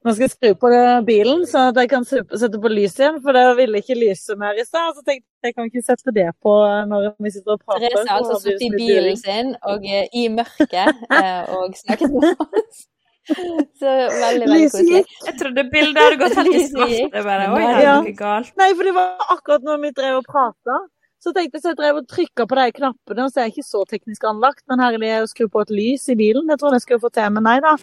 Nå skal jeg skru på bilen, så at jeg kan sette på lyset igjen. For det ville ikke lyse mer i stad. Så tenkte jeg jeg kan ikke sette det på når vi sitter og prater. Therese har altså sittet i bilen sin og uh, i mørket uh, og snakket med oss. Så veldig, veldig koselig. Jeg trodde bildet hadde gått helt i svart. Det bare, Oi, er noe galt. Nei, for det var akkurat når vi drev og prata. Så tenkte jeg så jeg drev og trykka på de knappene, og så er jeg ikke så teknisk anlagt. Men herlig er å skru på et lys i bilen. Det tror jeg jeg skulle få til, men nei da.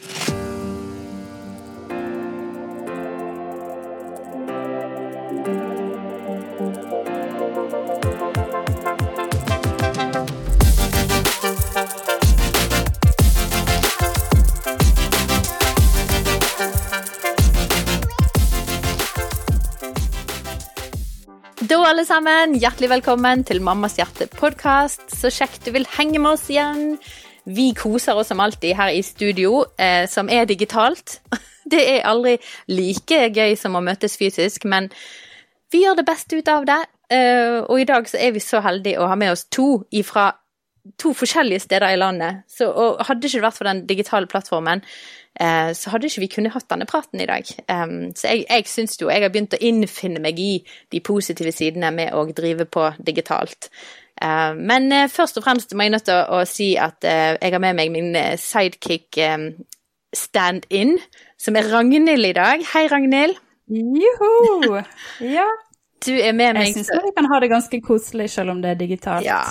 Alle sammen, hjertelig velkommen til Mammas hjerte-podkast. Så kjekt du vil henge med oss igjen. Vi koser oss som alltid her i studio, eh, som er digitalt. Det er aldri like gøy som å møtes fysisk, men vi gjør det beste ut av det. Eh, og i dag så er vi så heldige å ha med oss to ifra to forskjellige steder i landet. Så, og hadde ikke det vært for den digitale plattformen, Eh, så hadde ikke vi kunnet hatt denne praten i dag. så jeg, jeg syns jo jeg har begynt å innfinne meg i de positive sidene med å drive på digitalt. Uh, men uh, først og fremst må jeg nødt til å, si at jeg har med meg min sidekick stand-in, som er Ragnhild i dag. Hei, Ragnhild. Juhu! Ja. Du er med meg. Jeg syns vi kan ha det ganske koselig selv om det er digitalt. Ja.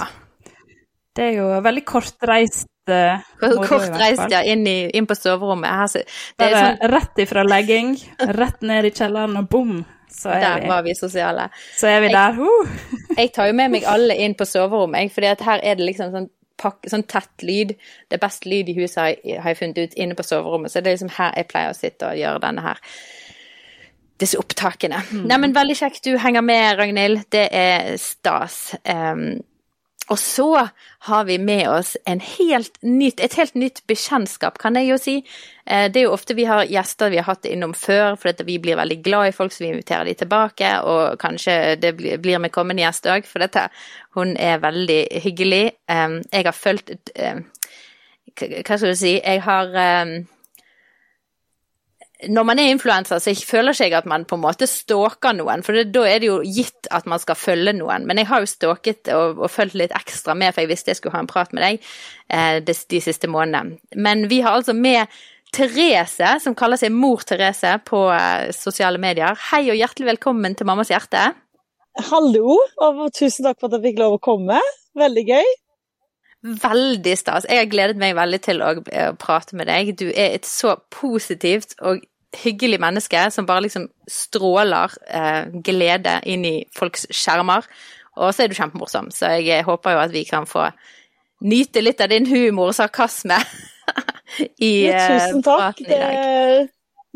Det er jo veldig kortreist uh, Kort reist, ja, inn, i, inn, på soverommet. Her, det er sånn, rett ifra legging, rett ned i kjelleren, og bom, så er der vi var vi sosiale. Så er vi der. Uh. jeg tar jo med meg alle inn på soverommet, for her er det liksom sånn Pakk, sånn tett lyd. Det er best lyd i huset, har jeg, har jeg funnet ut, inne på soverommet. Så det er liksom her jeg pleier å sitte og gjøre denne her disse opptakene. Mm. Nei, men Veldig kjekt du henger med, Ragnhild. Det er stas. Um, og så har vi med oss helt nytt, et helt nytt bekjentskap, kan jeg jo si. Eh, det er jo ofte vi har gjester vi har hatt innom før, for vi blir veldig glad i folk, så vi inviterer de tilbake. Og kanskje det blir med kommende gjest òg, for dette, hun er veldig hyggelig. Jeg har fulgt eh, Hva skal du si? Jeg har når man er influenser, så føler ikke jeg at man på en måte stalker noen, for det, da er det jo gitt at man skal følge noen. Men jeg har jo stalket og, og fulgt litt ekstra med, for jeg visste jeg skulle ha en prat med deg eh, de, de, siste månedene. Men vi har altså med Therese, som kaller seg Mor Therese på eh, sosiale medier. Hei og hjertelig velkommen til Mammas hjerte. Hallo, og tusen takk for at jeg fikk lov å komme. Veldig gøy. Veldig stas. Jeg har gledet meg veldig til å prate med deg. Du er et så positivt og hyggelig menneske som bare liksom stråler eh, glede inn i folks skjermer. Og så er du kjempemorsom, så jeg håper jo at vi kan få nyte litt av din humor og sarkasme i tusen eh, praten i dag.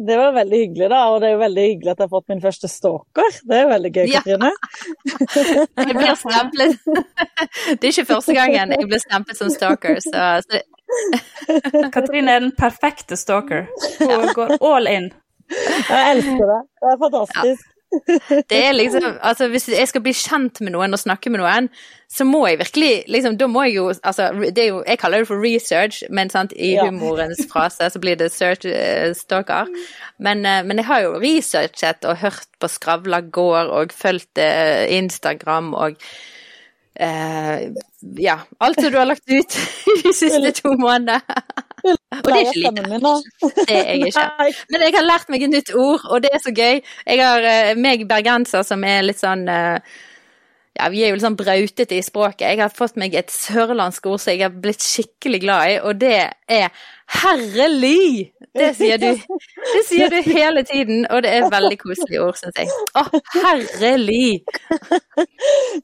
Det var veldig hyggelig, da. Og det er jo veldig hyggelig at jeg har fått min første stalker. Det er jo veldig gøy, Katrine. Ja. jeg blir stemplet Det er ikke første gangen jeg blir stemplet som stalker, så, så... Katrine er den perfekte stalker. Hun går all in. Jeg elsker det. Det er fantastisk. Ja. Det er liksom Altså, hvis jeg skal bli kjent med noen og snakke med noen, så må jeg virkelig liksom Da må jeg jo Altså, det er jo Jeg kaller det for research, men sant, i ja. humorens frase så blir det search uh, stalker. Men, uh, men, jeg har jo researchet og hørt på Skravla gård og fulgt uh, Instagram og ja, alt som du har lagt ut de siste to månedene. Og det er ikke lite. Det er jeg ikke. Men jeg har lært meg et nytt ord, og det er så gøy. Jeg har eh, meg bergenser som er litt sånn eh, ja, vi er jo litt sånn brautete i språket. Jeg har fått meg et sørlandsk ord som jeg har blitt skikkelig glad i, og det er herrelig! Det sier du, det sier du hele tiden, og det er et veldig koselig ord, syns jeg. Å, herlig!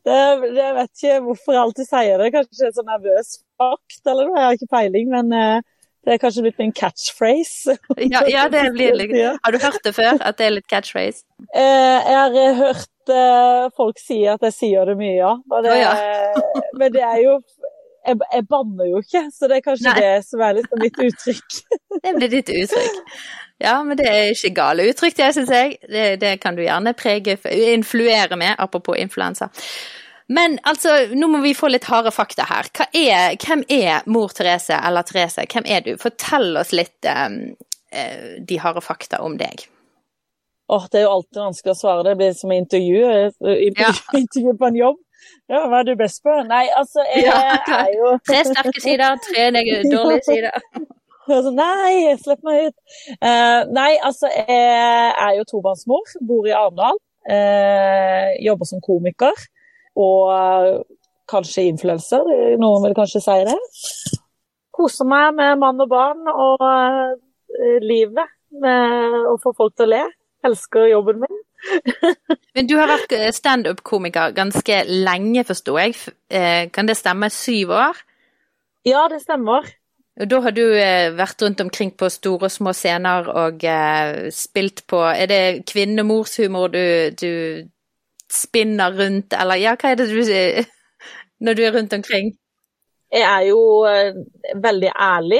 Det, jeg vet ikke hvorfor jeg alltid sier det, kanskje det er så nervøs fakt eller noe, jeg har ikke peiling, men uh, det er kanskje blitt min catchphrase. Ja, ja, det blir litt Har du hørt det før, at det er litt catchphrase? Eh, jeg har eh, hørt eh, folk si at jeg sier det mye, ja. Det, oh, ja. men det er jo jeg, jeg, banner jo ikke, så det er kanskje Nei. det som er litt mitt uttrykk. det blir ditt uttrykk. Ja, men det er ikke gale uttrykk, det syns jeg. Det, det, kan du gjerne prege, influere med, apropos influensa. Men altså, nå må vi få litt harde fakta her. Er, hvem er mor Therese, eller Therese, hvem er du? Fortell oss litt um, eh, de harde fakta om deg? Åh, det er jo alltid vanskelig å svare. Det blir som intervju. Intervju, ja. intervju på en jobb. Ja, hva er du best på? Nei, altså, jeg ja, er jo Tre sterke sider, tre dårlige sider. Altså, nei, slipp meg ut. Uh, nei, altså, jeg er jo tobarnsmor, bor i Arendal. Uh, jobber som komiker. Og uh, kanskje influenser, noen vil kanskje si det. Koser meg med mann og barn og livet med å få folk til å le. Elsker jobben min. Men du har vært eh, standup-komiker ganske lenge, forsto jeg. Eh, kan det stemme? Syv år? Ja, det stemmer. Og da har du eh, vært rundt omkring på store og små scener og spilt på Er det kvinnemorshumor du, du spinner rundt, eller ja, hva er det du sier når du er rundt omkring? Jeg er jo veldig ærlig,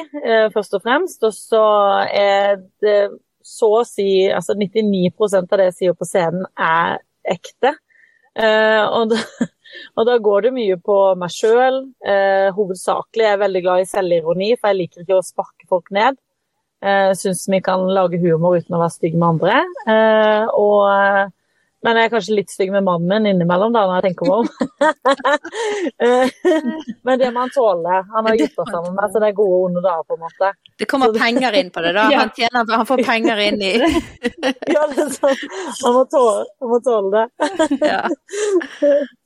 først og fremst. Og så er det så å si altså 99% av det jeg sier på scenen, er ekte. Uh, og, da, og, da, går det mye på meg sjøl. Eh, hovedsakelig er jeg veldig glad i selvironi, for jeg liker ikke å sparke folk ned. Uh, Syns vi kan lage humor uten å være stygge med andre. Og men jeg er kanskje litt stygg med mannen min innimellom, da, når jeg tenker meg om. Men det må han tåle. Han har gifta seg med meg, så det er gode og onde dager, på en måte. Det kommer penger inn på det, da? Han, tjener, han får penger inn i Ja, det er sånn. Han må tåle, han må tåle det. Ja.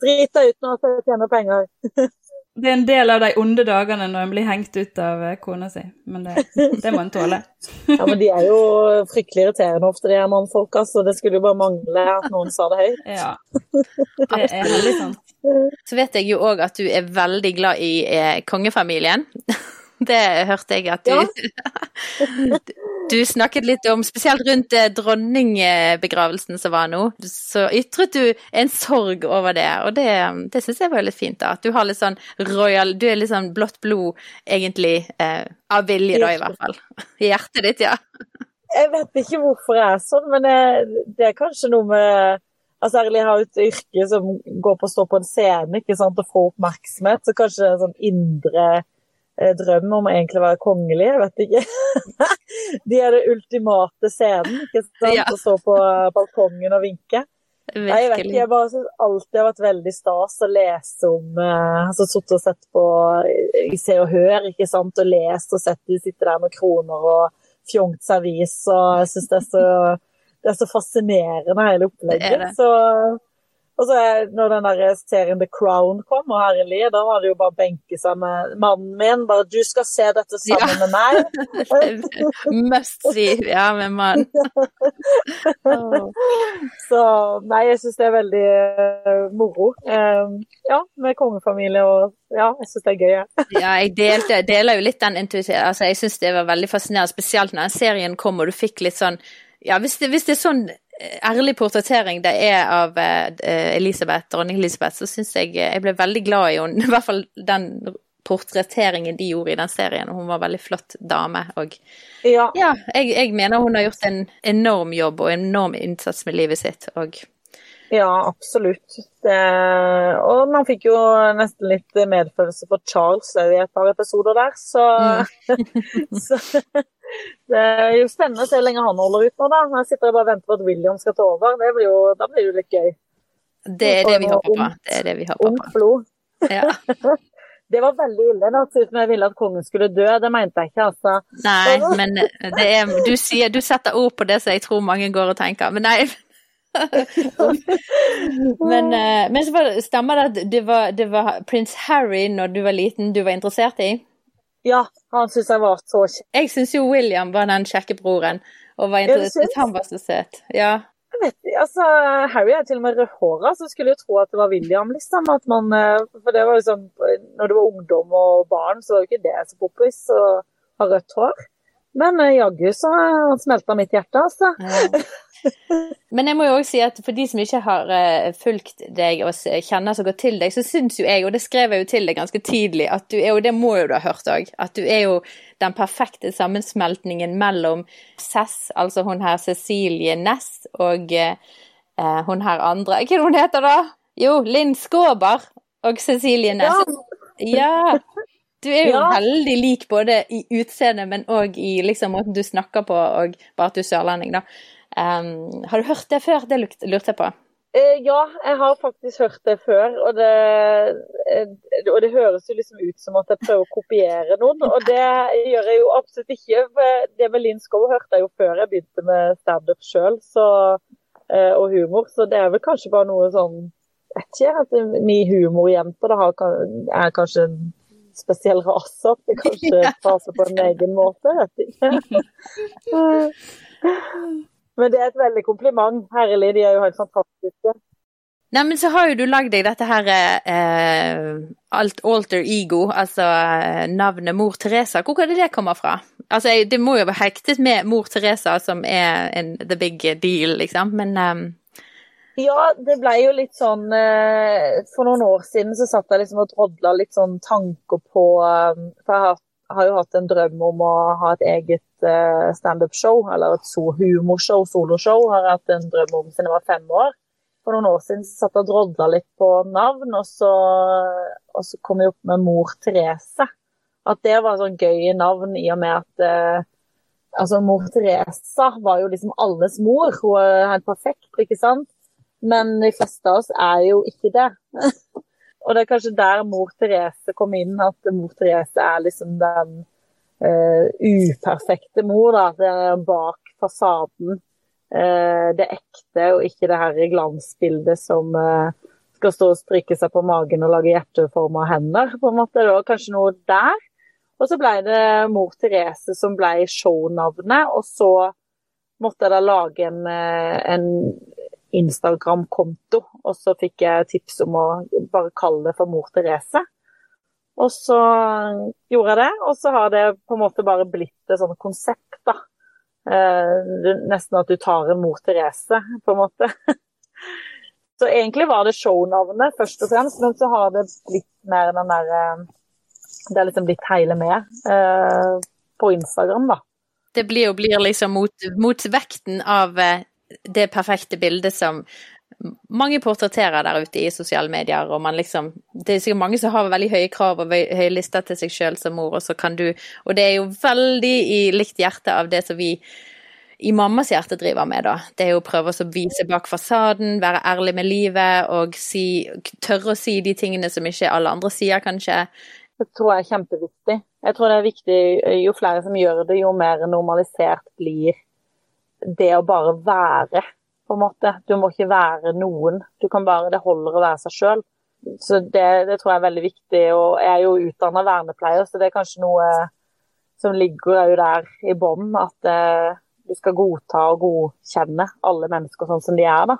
Drit deg ut nå så jeg tjener penger. Det er en del av de onde dagene når en blir hengt ut av eh, kona si, men det, det må en tåle. Ja, men de er jo fryktelig irriterende ofte, de her mannfolka, så det skulle jo bare mangle at noen sa det høyt. Ja, det er veldig sant. Så vet jeg jo òg at du er veldig glad i eh, kongefamilien. Det hørte jeg at du ja. Du snakket litt om, spesielt rundt eh, dronningbegravelsen som var nå, så ytret du en sorg over det, og det, det syns jeg var litt fint. da, At du har litt sånn royal Du er litt sånn blått blod, egentlig, eh, av vilje, da, i hvert fall. I hjertet ditt, ja. Jeg vet ikke hvorfor jeg er sånn, men det, det er kanskje noe med Altså, ærlig, jeg har et yrke som går på å stå på en scene ikke sant, og få oppmerksomhet, så kanskje det er sånn indre Eh, drøm om å egentlig være kongelig, jeg vet ikke. De er det ultimate scenen, ikke sant? Ja. Å stå på balkongen og vinke. Nei, jeg vet ikke, jeg bare syns alltid har vært veldig stas å lese om uh, altså Sittet og sett på i Se og Hør, ikke sant, og lest og sett de sitter der med kroner og fjongt servis, og jeg syns det, det, er så fascinerende, hele opplegget. Det det. Så og så når den der serien The Crown kom, og herlig, da var det jo bare å benke seg med mannen min. Bare 'du skal se dette sammen ja. med meg'. Must see, ja, med mann. så nei, jeg syns det er veldig uh, moro. Um, ja, med kongefamilie og ja, jeg syns det er gøy. Ja, ja jeg delte, deler jo litt den intuitiviteten. Altså, jeg syns det var veldig fascinerende, spesielt når serien kom og du fikk litt sånn ja, hvis det, hvis det er sånn ærlig portrettering det er av eh, Elisabeth, dronning Elisabeth, så syns jeg eh, Jeg ble veldig glad i henne. I hvert fall den portretteringen de gjorde i den serien. Hun var en veldig flott dame. Og ja, ja jeg, jeg, mener hun har gjort en enorm jobb og enorm innsats med livet sitt. Og ja, absolutt. Det, og man fikk jo nesten litt medfølelse for Charles i et par episoder der, så, mm. så det er jo spennende å se hvor lenge han holder ut nå, da. Jeg sitter jeg bare og venter på at William skal ta over. Det blir jo, da blir det jo litt gøy. Det er det vi håper på. Det er det vi håper på. blod. Ja. det var veldig ille. Det hørtes ut som jeg ville at kongen skulle dø. Det mente jeg ikke, altså. Nei, men er, du, sier, du setter ord på det som jeg tror mange går og tenker. Men nei. men, eh, men så stemmer det at det var, det var prins Harry når du var liten du var interessert i? Ja, han syns jeg var så kjekk. Jeg syns jo William var den kjekke broren, og var interessert. Han var så søt. Ja. Jeg vet ikke, altså Harry er til og med rødhåra, så skulle jo tro at det var William, liksom. At man, eh, for det var jo sånn Når du var ungdom og barn, så var jo ikke det så poppis å ha rødt hår. Men uh, jaggu så smelta mitt hjerte, altså. Ja. Men jeg må jo også si at for de som ikke har uh, fulgt deg og kjenner så godt til deg, så syns jo jeg, og det skrev jeg jo til deg ganske tidlig, at du er jo, det må jo du ha hørt òg, at du er jo den perfekte sammensmeltningen mellom Cess, altså hun her Cecilie Næss, og uh, hun her andre Hva er det hun heter da? Jo, Linn Skåber og Cecilie Næss. Ja. ja. Du er jo Ja. veldig lik både i utseende, men òg i liksom måten du snakker på, og bare at du er sørlending, da. Um, har du hørt det før? Det lurte jeg på. Eh, ja, jeg har faktisk hørt det før, og det, eh, og det høres jo liksom ut som at jeg prøver å kopiere noen, og det gjør jeg jo absolutt ikke. for Det med Linn Skov hørte jeg jo før jeg begynte med standup sjøl, og humor, så det er vel kanskje bare noe sånn vet ikke, at vi humorjenter er kanskje en spesiell rase, at det kanskje passer på en egen måte, vet ikke. Men det er et veldig kompliment. Herlig, de er jo helt fantastiske. Nei, men så har jo du lagd deg dette her eh, alt alter ego, altså eh, navnet Mor Teresa. Hvor kan det komme fra? Altså, det må jo være hektet med Mor Teresa, som er en, the big deal, liksom, men eh, Ja, det ble jo litt sånn eh, For noen år siden så satt jeg liksom og drodla litt sånn tanker på eh, For jeg har, har jo hatt en drøm om å ha et eget uh, standup-show, eller et so humorshow, soloshow, har jeg hatt en drøm om siden jeg var fem år. For noen år siden satt jeg og drodla litt på navn, og så, og så kom jeg opp med Mor Therese. At det var sånn gøy navn i og med at eh, altså Mor Teresa var jo liksom alles mor. Hun er helt perfekt, ikke sant? Men de fleste av oss er jo ikke det. og det er kanskje der Mor Therese kom inn, at Mor Therese er liksom den eh, uperfekte mor, da. Det er bak fasaden. eh, det ekte, og ikke det her glansbildet som eh, skal stå og stryke seg på magen og lage hjerteforma hender. på en måte. Det var kanskje noe der. Og så ble det Mor Therese som ble shownavnet, og så måtte jeg da lage en, en Instagram-konto, og så fikk jeg tips om å bare kalle det for Mor Therese. Og så gjorde jeg det, og så har det på en måte bare blitt et sånt konsept, da. Eh, nesten at du tar en Mor Therese, på en måte. Så egentlig var det shownavnet først og fremst, men så har det blitt mer den der eh, Det er liksom blitt hele med eh, på Instagram, da. det blir jo blir liksom mot, mot vekten av eh, det perfekte bildet som mange portretterer der ute i sosiale medier, og man liksom Det er sikkert mange som har veldig høye krav og høye lister til seg sjøl som mor, og så kan du Og det er jo veldig i likt hjerte av det som vi i mammas hjerte driver med, da. Det er jo å prøve å vise bak fasaden, være ærlig med livet og si, tørre å si de tingene som ikke alle andre sier, kanskje. Det tror jeg er kjempeviktig. Jeg tror det er viktig, Jo flere som gjør det, jo mer normalisert blir det å bare være, på en måte. Du må ikke være noen. Du kan bare, Det holder å være seg sjøl. Så det, det tror jeg er veldig viktig. Og jeg er jo utdanna vernepleier, så det er kanskje noe som ligger der i bånn. At eh, du skal godta og godkjenne alle mennesker sånn som de er. da.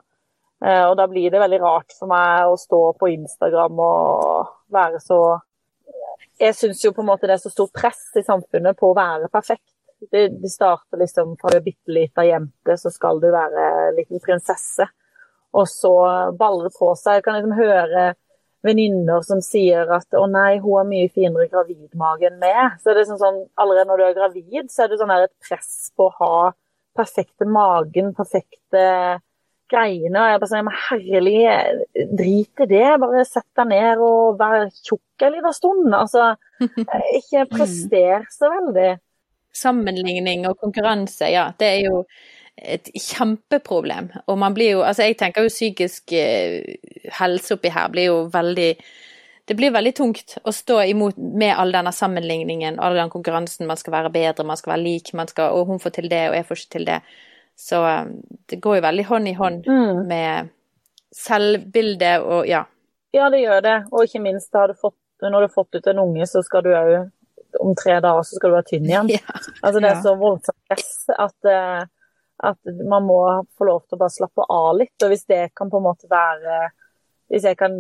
Eh, og da blir det veldig rart for meg å stå på Instagram og være så jeg syns jo på en måte det er så stort press i samfunnet på å være perfekt. Det, det starter liksom fra du er bitte lita jente, så skal du være en liten prinsesse. Og så baller det på seg. Jeg kan liksom høre venninner som sier at å nei, hun har mye finere gravidmage enn meg. Så det er sånn, sånn, Allerede når du er gravid, så er det sånn et press på å ha perfekte magen, perfekte greiene. Og jeg bare sånn, men herlig, drit i det. Bare sett deg ned og vær tjukk en liten stund. Altså, ikke prester så veldig. Sammenligning og konkurranse, ja, det er jo et kjempeproblem. Og man blir jo Altså, jeg tenker jo psykisk eh, helse oppi her blir jo veldig Det blir veldig tungt å stå imot med all denne sammenligningen, all den konkurransen. Man skal være bedre, man skal være lik, man skal Og hun får til det, og jeg får ikke til det. Så eh, det går jo veldig hånd i hånd Mm. med selvbildet og ja. Ja, det gjør det. Og ikke minst, har du fått, når du har fått ut en unge, så skal du òg Om tre dager så skal du være tynn igjen. ja. Altså, det er Ja. så voldsomt press at, eh, at man må få lov til å bare slappe av litt. Og hvis det kan på en måte være Hvis jeg kan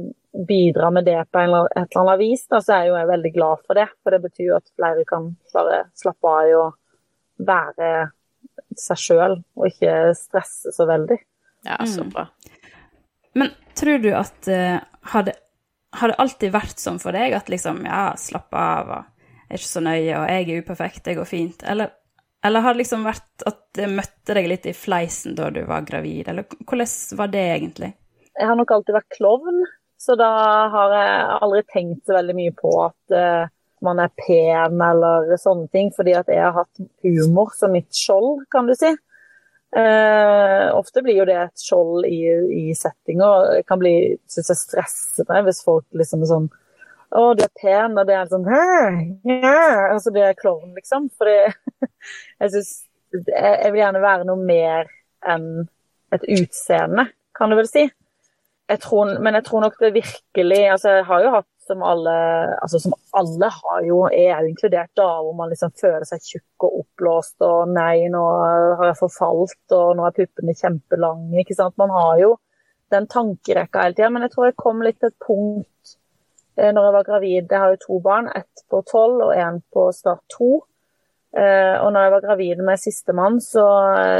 bidra med det på en eller, et eller annet vis, da, så er jo jeg veldig glad for det. For det betyr jo at flere kan bare slappe av i å være seg sjøl, og ikke stresse så veldig. ja, så Mm. bra. Men tror du at uh, har, det, har det alltid vært sånn for deg at liksom, ja, slapp av, og er ikke så nøye, og jeg er uperfekt, det går fint? Eller, eller har det liksom vært at det møtte deg litt i fleisen da du var gravid, eller hvordan var det egentlig? Jeg har nok alltid vært klovn, så da har jeg aldri tenkt så veldig mye på at, uh, man er pen eller sånne ting, fordi at jeg har hatt humor som mitt skjold, kan du si. Uh, ofte blir jo det et skjold i, i settinger. Det kan bli synes jeg stressende hvis folk liksom er sånn Å, du er pen, og det er sånn? Ja. Altså, det er klovn, liksom. For jeg syns Jeg vil gjerne være noe mer enn et utseende, kan du vel si. Jeg tror, men jeg tror nok det virkelig altså Jeg har jo hatt som alle altså som alle har jo, er jo inkludert da, hvor man liksom føler seg tjukk og oppblåst og nei, nå har jeg forfalt og nå er puppene kjempelange. ikke sant? Man har jo den tankerekka hele tida, men jeg tror jeg kom litt til et punkt når jeg var gravid. Jeg har jo to barn, ett på tolv og én på snart to. Eh, og når jeg var gravid med sistemann, så,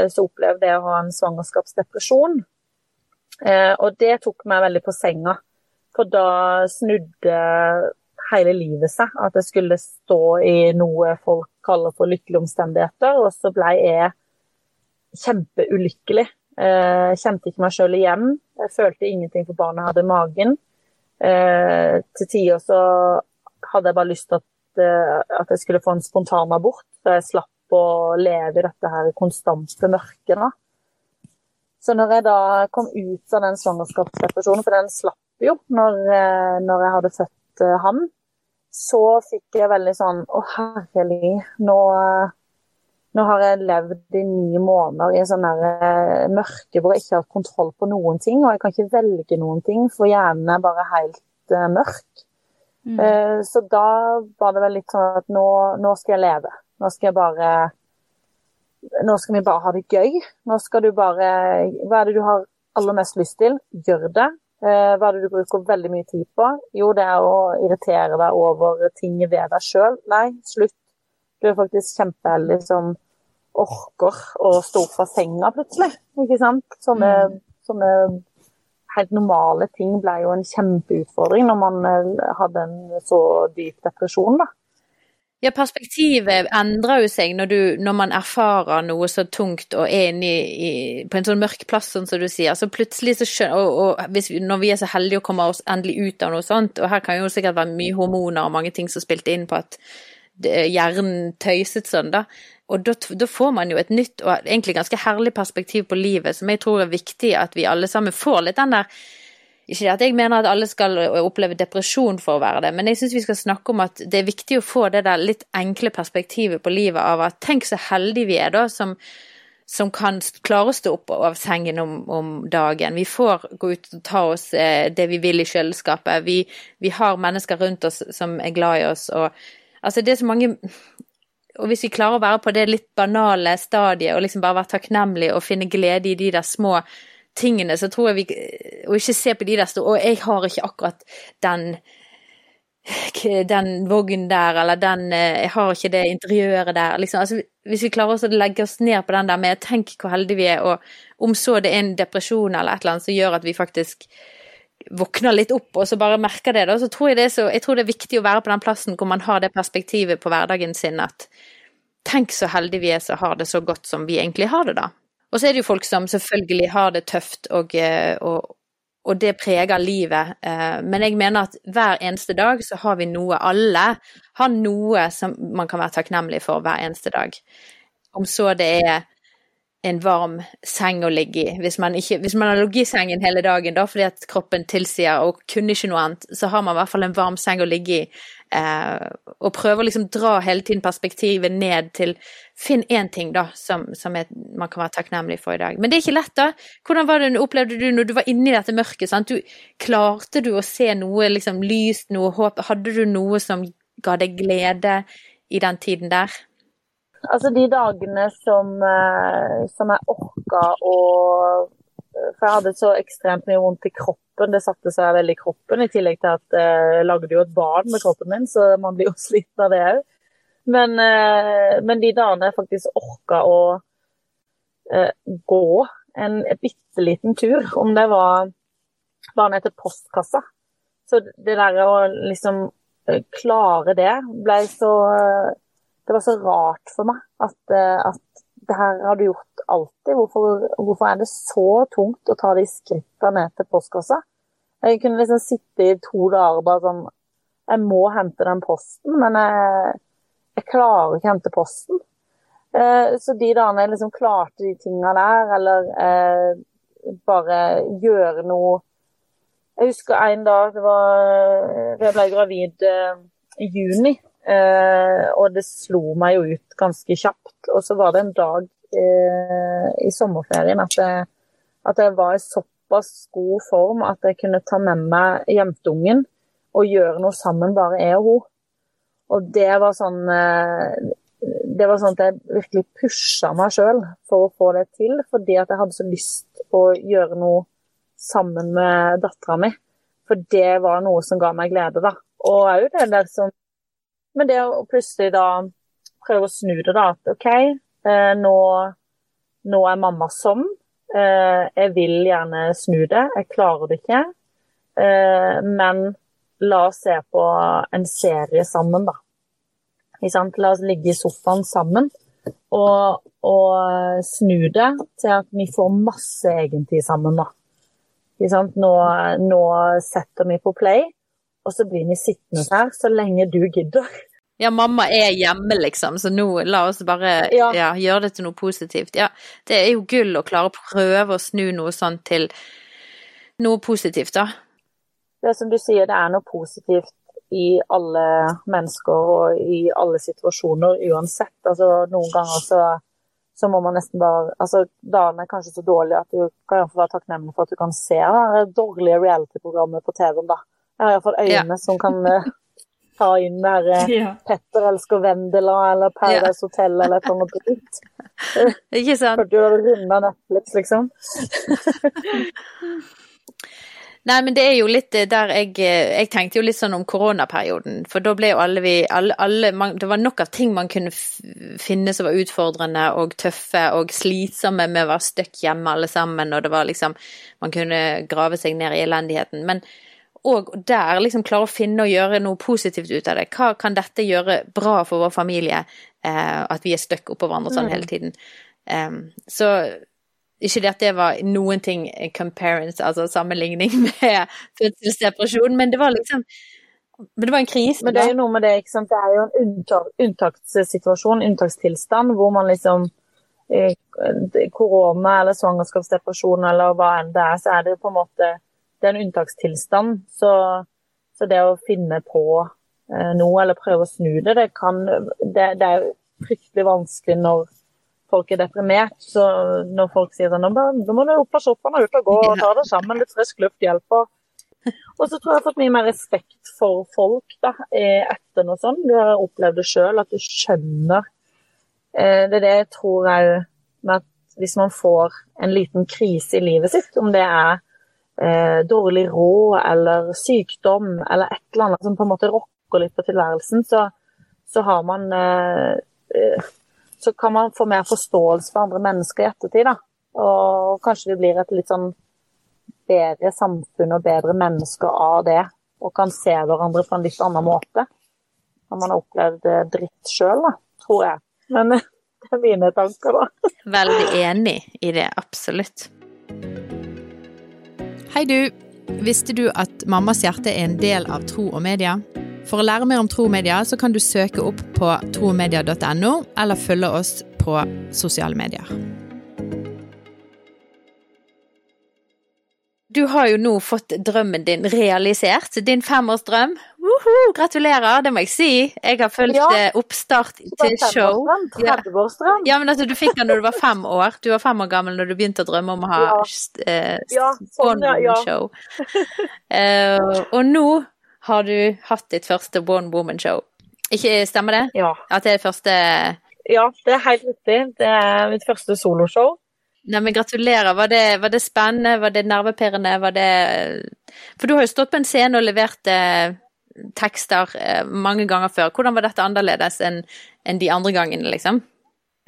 så opplevde jeg å ha en svangerskapsdepresjon. Eh, og det tok meg veldig på senga. For da snudde hele livet seg. At jeg skulle stå i noe folk kaller for lykkelige omstendigheter. Og så ble jeg kjempeulykkelig. Jeg eh, kjente ikke meg sjøl igjen. Jeg følte ingenting for barnet jeg hadde i magen. Eh, til tider så hadde jeg bare lyst til at, eh, at jeg skulle få en spontan abort, så jeg slapp å leve i dette her konstante mørket. Da. Så når jeg da kom ut av den svangerskapsdepresjonen, for den slapp jo når, eh, når jeg hadde født han, så fikk jeg veldig sånn Å, herlig, nå, nå har jeg levd i ni måneder i en sånn eh, mørke hvor jeg ikke har kontroll på noen ting, og jeg kan ikke velge noen ting, for hjernen er bare helt uh, mørk. Mm. Uh, så da var det vel litt sånn at nå, nå, skal jeg leve. Nå skal jeg bare Nå skal vi bare ha det gøy. Nå skal du bare Hva er det du har aller mest lyst til? Gjør det. Hva er det du bruker veldig mye tid på? Jo, det er å irritere deg over ting ved deg sjøl. Nei, slutt. Du er faktisk kjempeheldig som orker å stå fra senga plutselig. Ikke sant? Sånne, mm. sånne helt normale ting ble jo en kjempeutfordring når man eh, hadde en så dyp depresjon. da. Ja, perspektivet endrer jo seg når, du, når, man erfarer noe så tungt og er inne i, på en sånn mørk plass, sånn som du sier. Så plutselig så skjønner Og, og hvis, når vi er så heldige å komme oss endelig ut av noe sånt, og her kan jo sikkert være mye hormoner og mange ting som spilte inn på at hjernen tøyset sånn, da. Og da, da, får man jo et nytt og egentlig ganske herlig perspektiv på livet, som jeg tror er viktig at vi alle sammen får litt den der ikke at jeg mener at alle skal oppleve depresjon for å være det, men jeg syns vi skal snakke om at det er viktig å få det der litt enkle perspektivet på livet av at tenk så heldige vi er da som, som kan klare å stå opp av sengen om, om, dagen. Vi får gå ut og ta oss eh, det vi vil i kjøleskapet. Vi, vi, har mennesker rundt oss som er glad i oss. Og, altså det er så mange Og hvis vi klarer å være på det litt banale stadiet og liksom bare være takknemlig og finne glede i de der små tingene, så tror jeg vi Og ikke se på de der store Og jeg har ikke akkurat den den vognen der, eller den Jeg har ikke det interiøret der. Liksom. Altså, hvis vi klarer å legge oss ned på den der med tenk hvor heldige vi er, og om så det er en depresjon eller et eller annet som gjør at vi faktisk våkner litt opp og så bare merker det, da, så tror jeg det er så Jeg tror det er viktig å være på den plassen hvor man har det perspektivet på hverdagen sin at tenk så heldige vi er som har det så godt som vi egentlig har det, da. Og så er det jo folk som selvfølgelig har det tøft, og, eh, og, og det preger livet. Eh, men jeg mener at hver eneste dag så har vi noe. Alle har noe som man kan være takknemlig for hver eneste dag. Om så det er en varm seng å ligge i. Hvis man, ikke, hvis man har ligget i sengen hele dagen da, fordi at kroppen tilsier og kunne ikke noe annet, så har man i hvert fall en varm seng å ligge i. Eh, og prøver å liksom dra hele tiden perspektivet ned til Finn én ting da, som, som er, man kan være takknemlig for i dag. Men det er ikke lett, da. Hvordan det, opplevde du når du var inne i dette mørket? Sant? Du, klarte du å se noe liksom lyst, noe håp? Hadde du noe som ga deg glede i den tiden der? Altså de dagene som, eh, som jeg orka å For jeg hadde så ekstremt mye vondt i kroppen. Det satte seg veldig i kroppen, i tillegg til at eh, jeg lagde jo et barn med kroppen min, så man blir jo sliten av det òg. Men, eh, men, de dagene jeg faktisk orka å gå en bitte liten tur, om det var bare ned til postkassa Så det der å liksom klare det ble så det var så rart for meg at, eh, at det her har du gjort alltid. Hvorfor, hvorfor, er det så tungt å ta de skrittene ned til postkassa? Jeg kunne liksom sitte i to dager og bare sånn jeg må hente den posten, men jeg, jeg klarer ikke å hente posten. Eh, så de dagene jeg liksom klarte de tinga der, eller eh, bare gjøre noe Jeg husker en dag det var Jeg ble gravid eh, i juni, eh, og det slo meg jo ut ganske kjapt. Og så var det en dag eh, i sommerferien at jeg, at jeg var i såpass god form at jeg kunne ta med meg jentungen og gjøre noe sammen, bare jeg og hun. Og det var sånn eh, det var sånn at jeg virkelig pusha meg sjøl for å få det til, fordi at jeg hadde så lyst å gjøre noe sammen med dattera mi. For det var noe som ga meg glede, da. Og òg det der som Men det å plutselig da prøve å snu det, da. At OK, eh, nå, nå er mamma sånn. Jeg vil gjerne snu det. Jeg klarer det ikke. Eh, men la oss se på en serie sammen, da. La oss ligge i sofaen sammen og, og snu det til at vi får masse egentid sammen. da. Nå, nå, setter vi på play, og så blir vi sittende her så lenge du gidder. Ja, mamma er hjemme, liksom, så nå la oss bare ja. Ja, gjøre det til noe positivt. Ja, det er jo gull å klare å prøve å snu noe sånt til noe positivt, da. Det er som du sier, det er noe positivt i alle mennesker og i alle situasjoner uansett. Altså, noen ganger så, så må man nesten bare altså, Dagen er kanskje så dårlig at du kan være takknemlig for at du kan se det dårlige reality-programmet på TV-en. da. Jeg har iallfall øyne ja. som kan uh, ta inn der uh, ja. 'Petter elsker Vendela' eller 'Paradise ja. Hotel' eller et eller annet dritt. Ikke sant? Du har runda Netflix, liksom. Nei, men det er jo litt eh, der jeg Jeg tenkte jo litt sånn om koronaperioden. For da ble jo alle vi alle, alle man, Det var nok av ting man kunne finne som var utfordrende og tøffe og slitsomme med å være stuck hjemme alle sammen, og det var liksom Man kunne grave seg ned i elendigheten. Men og der liksom klare å finne og gjøre noe positivt ut av det. Hva kan dette gjøre bra for vår familie, eh, at vi er stuck oppå hverandre sånn mm. hele tiden? Um, så ikke det at det var noen ting comparance, altså sammenligning med fødselsdepresjon, men det var liksom men det var en krise. Men det er jo noe med det, ikke sant. Det er jo en unntak, unntakssituasjon, unntakstilstand, hvor man liksom eh, Korona eller svangerskapsdepresjon eller hva enn det er, så er det jo på en måte Det er en unntakstilstand. Så, så det å finne på eh, noe eller prøve å snu det, det kan Det, det er fryktelig vanskelig når folk er deprimert. Så når folk sier sånn, nå må du opp av sofaen og ut og gå og ta det sammen, litt frisk luft hjelper. Og så tror jeg jeg har fått mye mer respekt for folk da, etter noe sånt. Du har opplevd det sjøl, at du skjønner. Eh, det er det jeg tror òg med at hvis man får en liten krise i livet sitt, om det er eh, dårlig råd eller sykdom eller et eller annet som på en måte rokker litt på tilværelsen, så, så har man eh, eh så kan man få mer forståelse for andre mennesker i ettertid. Da. Og kanskje vi blir et litt sånn bedre samfunn og bedre mennesker av det. Og kan se hverandre på en litt annen måte. Når man har opplevd dritt sjøl, tror jeg. Men det er mine tanker, da. Veldig enig i det, absolutt. Hei du. Visste du at Mammas hjerte er en del av Tro og Media? For å lære mer om tro og media, så kan du søke opp på tromedia.no, eller følge oss på sosiale medier. Du har jo nå fått drømmen din realisert, din femårsdrøm. Uhu, gratulerer, det må jeg si. Jeg har fulgt ja, eh, oppstart til show. 30-årsdrem. Ja, men altså, du fikk den når du var fem år. Du var fem år gammel når du begynte å drømme om å ha ja. eh, ja, sånn, ja, show. uh, og nå har du hatt ditt første One Woman-show. Ikke Stemmer det? Ja. At det er første Ja, det er helt riktig. Det er mitt første soloshow. Nei, men Gratulerer. Var det, var det, spennende? Var det nervepirrende? Var det For du har jo stått på en scene og levert eh, tekster eh, mange ganger før. Hvordan var dette annerledes enn en de andre gangene, liksom?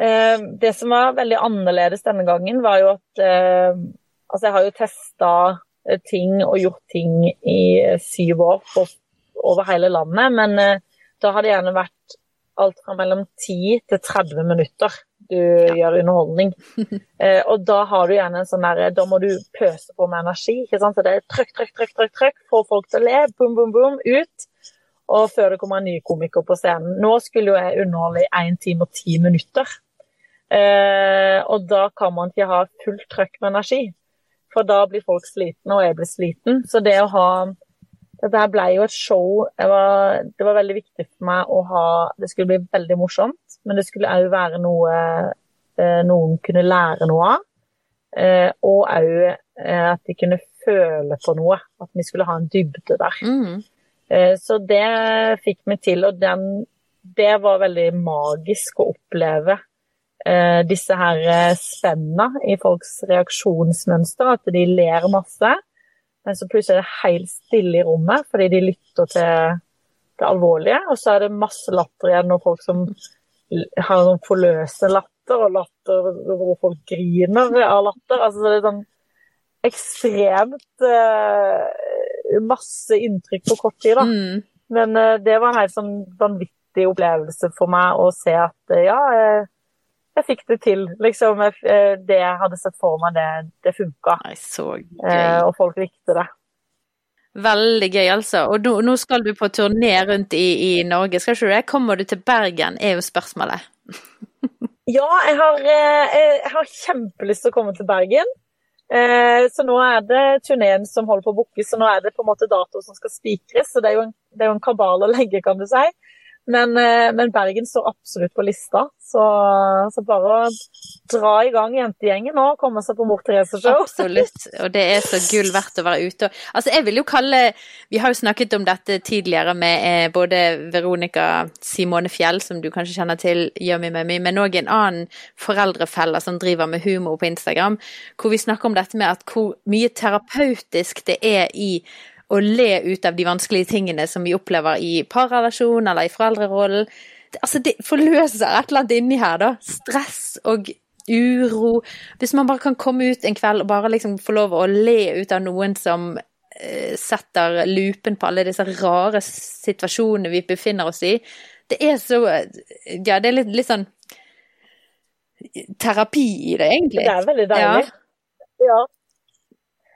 Eh, det som var veldig annerledes denne gangen, var jo at eh, Altså, jeg har jo testa ting og gjort ting i eh, syv år på, over hele landet. Men eh, da har det gjerne vært alt fra mellom 10 til 30 minutter du ja. gjør underholdning. eh, og da har du gjerne en sånn der Da må du pøse på med energi. ikke sant? Så det er trykk, trykk, trykk, trykk, trykk, få folk til å le, boom, boom, boom, ut. Og før det kommer en ny komiker på scenen. Nå skulle jo jeg underholde i 1 time og 10 minutter. Eh, og da kan man ikke ha fullt trøkk med energi. For da blir folk slitne, og jeg blir sliten. Så det å ha Dette her ble jo et show. Var, det var veldig viktig for meg å ha Det skulle bli veldig morsomt, men det skulle òg være noe eh, noen kunne lære noe av. Eh, og òg eh, at de kunne føle på noe. At vi skulle ha en dybde der. Mm. Eh, så det fikk vi til, og den, det var veldig magisk å oppleve. Disse her spenna i folks reaksjonsmønster, at de ler masse. Men så plutselig er det helt stille i rommet fordi de lytter til det alvorlige. Og så er det masse latter igjen, og folk som har noen forløsende latter, og latter hvor folk griner av latter. Altså det er sånn ekstremt uh, masse inntrykk på kort tid, da. Mm. Men uh, det var en helt sånn vanvittig opplevelse for meg å se at uh, ja, jeg, jeg fikk det til. Liksom, jeg, det jeg hadde sett for meg, det, det funka. Gøy. og folk likte det. Veldig gøy, altså. Og nå, nå skal du på turné rundt i, i, Norge, skal ikke du det? Kommer du til Bergen, er jo spørsmålet. ja, jeg har, jeg har kjempelyst til å komme til Bergen. Eh, så nå er det turneen som holder på å bookes, så nå er det på en måte dato som skal spikres. Så det er, jo en, det er jo en kabal å legge, kan du si. Men, eh, men, Bergen står absolutt på lista, så, så bare dra i gang jentegjengen nå og komme seg på Mor Therese-show. Absolutt, og det er så gull verdt å være ute. Altså, jeg vil jo kalle Vi har jo snakket om dette tidligere med eh, både Veronica Simone Fjell, som du kanskje kjenner til, Yummy Mummy, men òg en annen foreldrefelle som driver med humor på Instagram, hvor vi snakker om dette med at hvor mye terapeutisk det er i å le ut av de vanskelige tingene som vi opplever i parrelasjon eller i foreldrerollen. Altså, det forløser et eller annet inni her, da. Stress og uro. Hvis man bare kan komme ut en kveld og bare liksom få lov å le ut av noen som uh, setter lupen på alle disse rare situasjonene vi befinner oss i. Det er så Ja, det er litt, litt sånn terapi i det, egentlig. Det er veldig deilig. Ja. ja.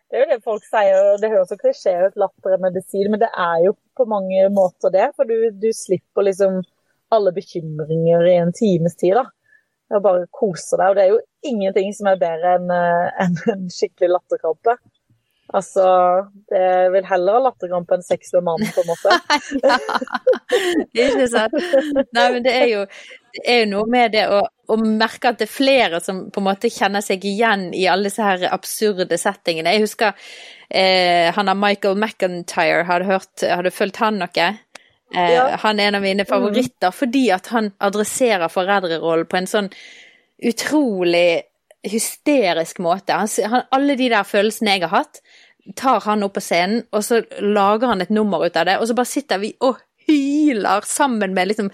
Det er jo det folk sier, og det høres så klisjé ut, latter er medisin, men det er jo på mange måter det. For du, du slipper liksom alle bekymringer i en times tid, da. Og bare koser deg. Og det er jo ingenting som er bedre enn eh, en, en skikkelig latterkrampe. Altså, det vil heller ha latterkrampe enn sex med mannen, på en måte. ja, ikke sant. Nei, men det er jo, det er jo noe med det å, å, merke at det er flere som på en måte kjenner seg igjen i alle disse her absurde settingene. Jeg husker eh, han av Michael McIntyre, hadde, hørt, hadde fulgt han noe? Eh, ja. Han er en av mine favoritter mm. fordi at han adresserer foreldrerollen på en sånn utrolig hysterisk måte. Han, han, alle de der følelsene jeg har hatt, tar han opp på scenen, og så lager han et nummer ut av det, og så bare sitter vi og hyler sammen med liksom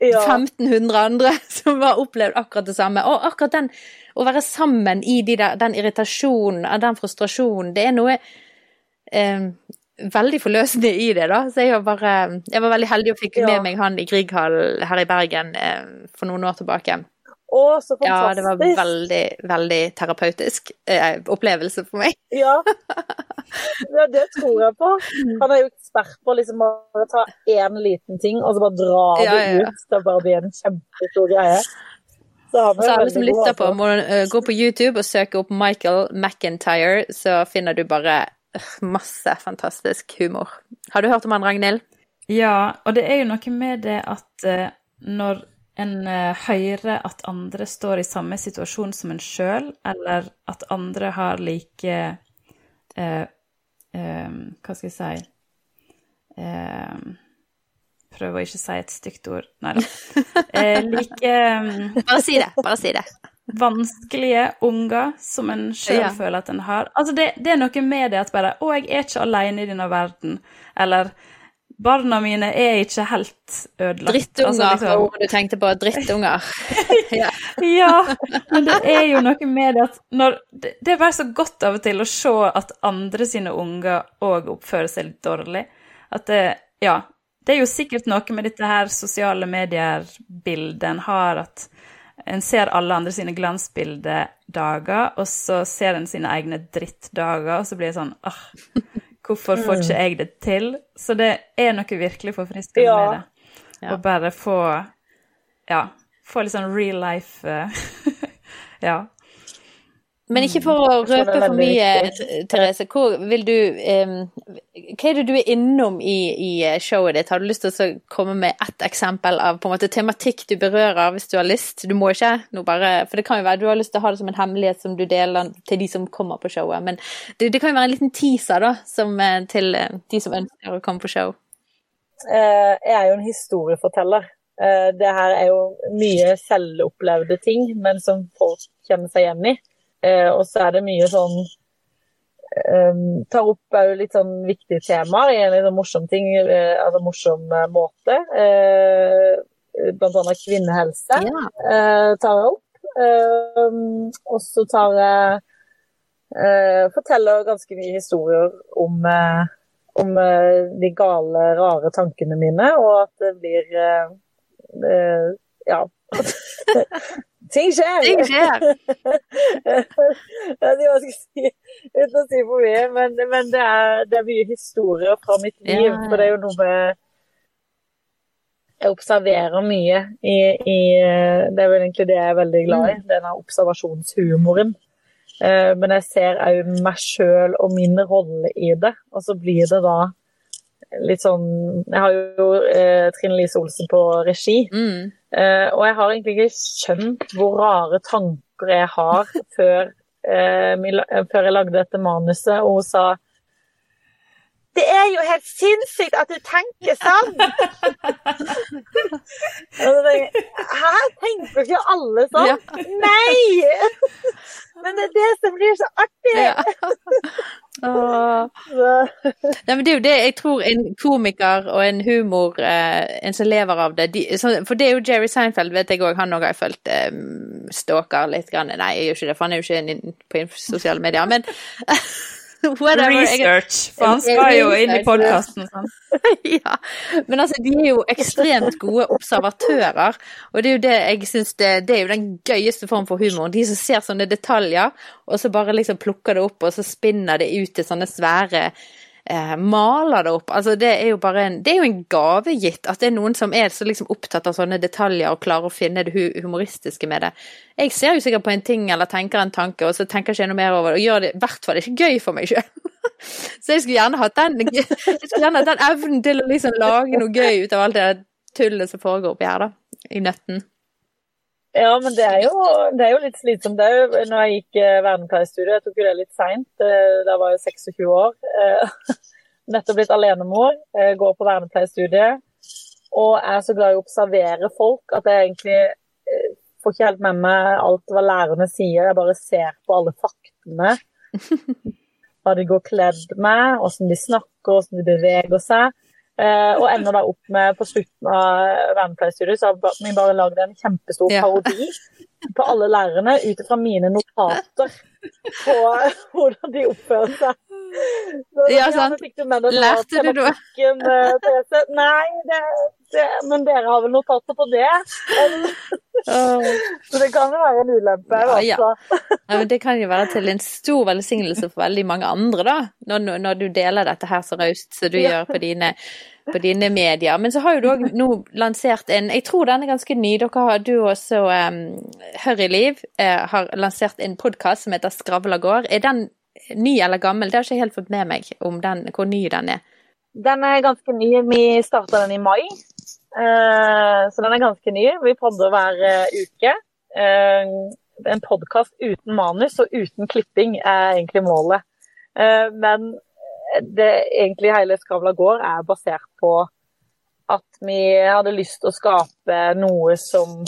ja. 1500 andre som har opplevd akkurat det samme. Og akkurat den å være sammen i de der, den irritasjonen, den frustrasjonen, det er noe eh, veldig forløsende i det, da. Så jeg var bare Jeg var veldig heldig og fikk ja. med meg han i Grieghallen her i Bergen eh, for noen år tilbake. Å, så fantastisk. Ja, det var veldig, veldig terapeutisk eh, opplevelse for meg. Ja. ja. det tror jeg på. Han er jo ekspert på liksom bare ta én liten ting, og så bare dra ja, det ja, ut. Det bare blir en kjempestor greie. Så, så alle som lytter på, må uh, gå på YouTube og søke opp Michael McIntyre, så finner du bare uh, masse fantastisk humor. Har du hørt om han, Ragnhild? Ja, og det er jo noe med det at uh, når en hører at andre står i samme situasjon som en sjøl, eller at andre har like uh, um, Hva skal jeg si um, Prøv å ikke si et stygt ord. Nei da. Eh, like um, Bare si det. Bare si det. Vanskelige unger som en sjøl ja. føler at en har. Altså det, det, er noe med det at bare Å, jeg er ikke alene i denne verden. Eller Barna mine er ikke helt ødelagt. Drittunger, altså, liksom. du tenkte på. Drittunger. ja. ja. men det er jo noe med det at når Det, det er bare så godt av og til å se at andre sine unger òg oppfører seg litt dårlig. At det Ja. Det er jo sikkert noe med dette her sosiale medier-bildet en har, at en ser alle andre sine glansbildedager, og så ser en sine egne drittdager, og så blir det sånn ah, Hvorfor får Mm. ikke jeg det til? Så det er noe virkelig forfriskende Ja. med det. Å bare få Ja. Få litt sånn real life eh, Ja. Men ikke for å røpe for mye. Therese. Hvor vil du um, Hva er det du er innom i, i eh, showet ditt? Har du lyst til å komme med ett eksempel av på en måte tematikk du berører, hvis du har lyst? Du må ikke, bare, for det kan jo være du har lyst til å ha det som en hemmelighet som du deler til de som kommer på showet. Men det, det kan jo være en liten teaser da, som, eh, til eh, de som ønsker å komme på show. Jeg er jo en historieforteller. Det her er jo mye selvopplevde ting, men som folk kjenner seg igjen i. Eh, og så er det mye sånn eh, Tar opp òg litt sånn viktige temaer i en litt sånn morsom ting, eh, altså morsom eh, måte. Eh, blant annet kvinnehelse Ja. eh, tar jeg opp. Og så tar jeg Forteller ganske mye historier om om de gale, rare tankene mine, og at det blir Ja. Ting skjer! Ting skjer! Jeg vet ikke hva jeg skal si uten å si for mye, men, men det, er, det er mye historier fra mitt liv. Ja. For det er jo noe med Jeg observerer mye i, i Det er vel egentlig det jeg er veldig glad i, denne observasjonshumoren. Eh, Men jeg ser òg meg sjøl og min rolle i det, og så blir det da litt sånn Jeg har jo eh, Trine Lise Olsen på regi. Mm. Eh, og jeg har egentlig ikke skjønt hvor rare tanker jeg har før, eh, eh, før jeg lagde dette manuset, og hun sa det er jo helt sinnssykt at du tenker sånn! Hæ, tenker ikke alle sånn? Ja. Nei! Men det er det som blir så artig! Ja. Nei, men det er jo det jeg tror en komiker og en humor, eh, en som lever av det de, For det er jo Jerry Seinfeld, vet jeg òg, han òg har jeg fulgt eh, stalker litt. Grann. Nei, jeg gjør ikke det, for han er jo ikke på sosiale medier. Men Research, for han skal jo inn i podkasten. Sånn. ja. Men altså, de er jo ekstremt gode observatører, og det er jo det jeg syns det, det er jo den gøyeste form for humor. De som ser sånne detaljer, og så bare liksom plukker det opp, og så spinner det ut til sånne svære eh, maler det opp. Altså, det er jo bare en Det er jo en gave gitt at det er noen som er så liksom opptatt av sånne detaljer og klarer å finne det humoristiske med det. Jeg ser jo sikkert på en ting eller tenker en tanke, og så tenker jeg ikke noe mer over det, og gjør det i hvert fall ikke gøy for meg sjøl. Så jeg skulle gjerne hatt den Jeg den evnen til å liksom lage noe gøy ut av alt det tullet som foregår oppi her, da. I nøtten. Ja, men det er jo, det er jo litt slitsomt. Det er jo, når jeg gikk eh, jeg tok jo det litt seint, da var jeg 26 år. eh, Nettopp blitt alenemor, eh, går på vernepleierstudiet. Og er så glad i å observere folk at jeg egentlig eh, får ikke helt med meg alt hva lærerne sier. Jeg bare ser på alle faktene. Hva de går kledd med, hvordan de snakker, hvordan de beveger seg. Eh, og ender da opp med på slutten av vernepleierstudiet så har vi bare lagd en kjempestor parodi på alle lærerne ut ifra mine notater på hvordan de oppfører seg. Ja, sant. Lærte du noe? eh? Nei, det, det, men dere har vel notater på det? Så det kan jo være en ulempe. Ja, ja. Ja, men det kan jo være til en stor velsignelse for veldig mange andre, da. Når, når du deler dette her så raust som du gjør på dine, på dine medier. Men så har jo du òg nå lansert en Jeg tror den er ganske ny. Dere har, du også um, Hørryliv eh, har lansert en podkast som heter Skravla gård. Er den ny eller gammel? Det har ikke helt fått med meg om den, hvor ny den er. Den er ganske ny. Vi starta den i mai, eh, så den er ganske ny. Vi podder hver eh, uke. Eh, en podkast uten manus og uten klipping er egentlig målet. Men det egentlig hele Skravla gård er basert på at vi hadde lyst til å skape noe som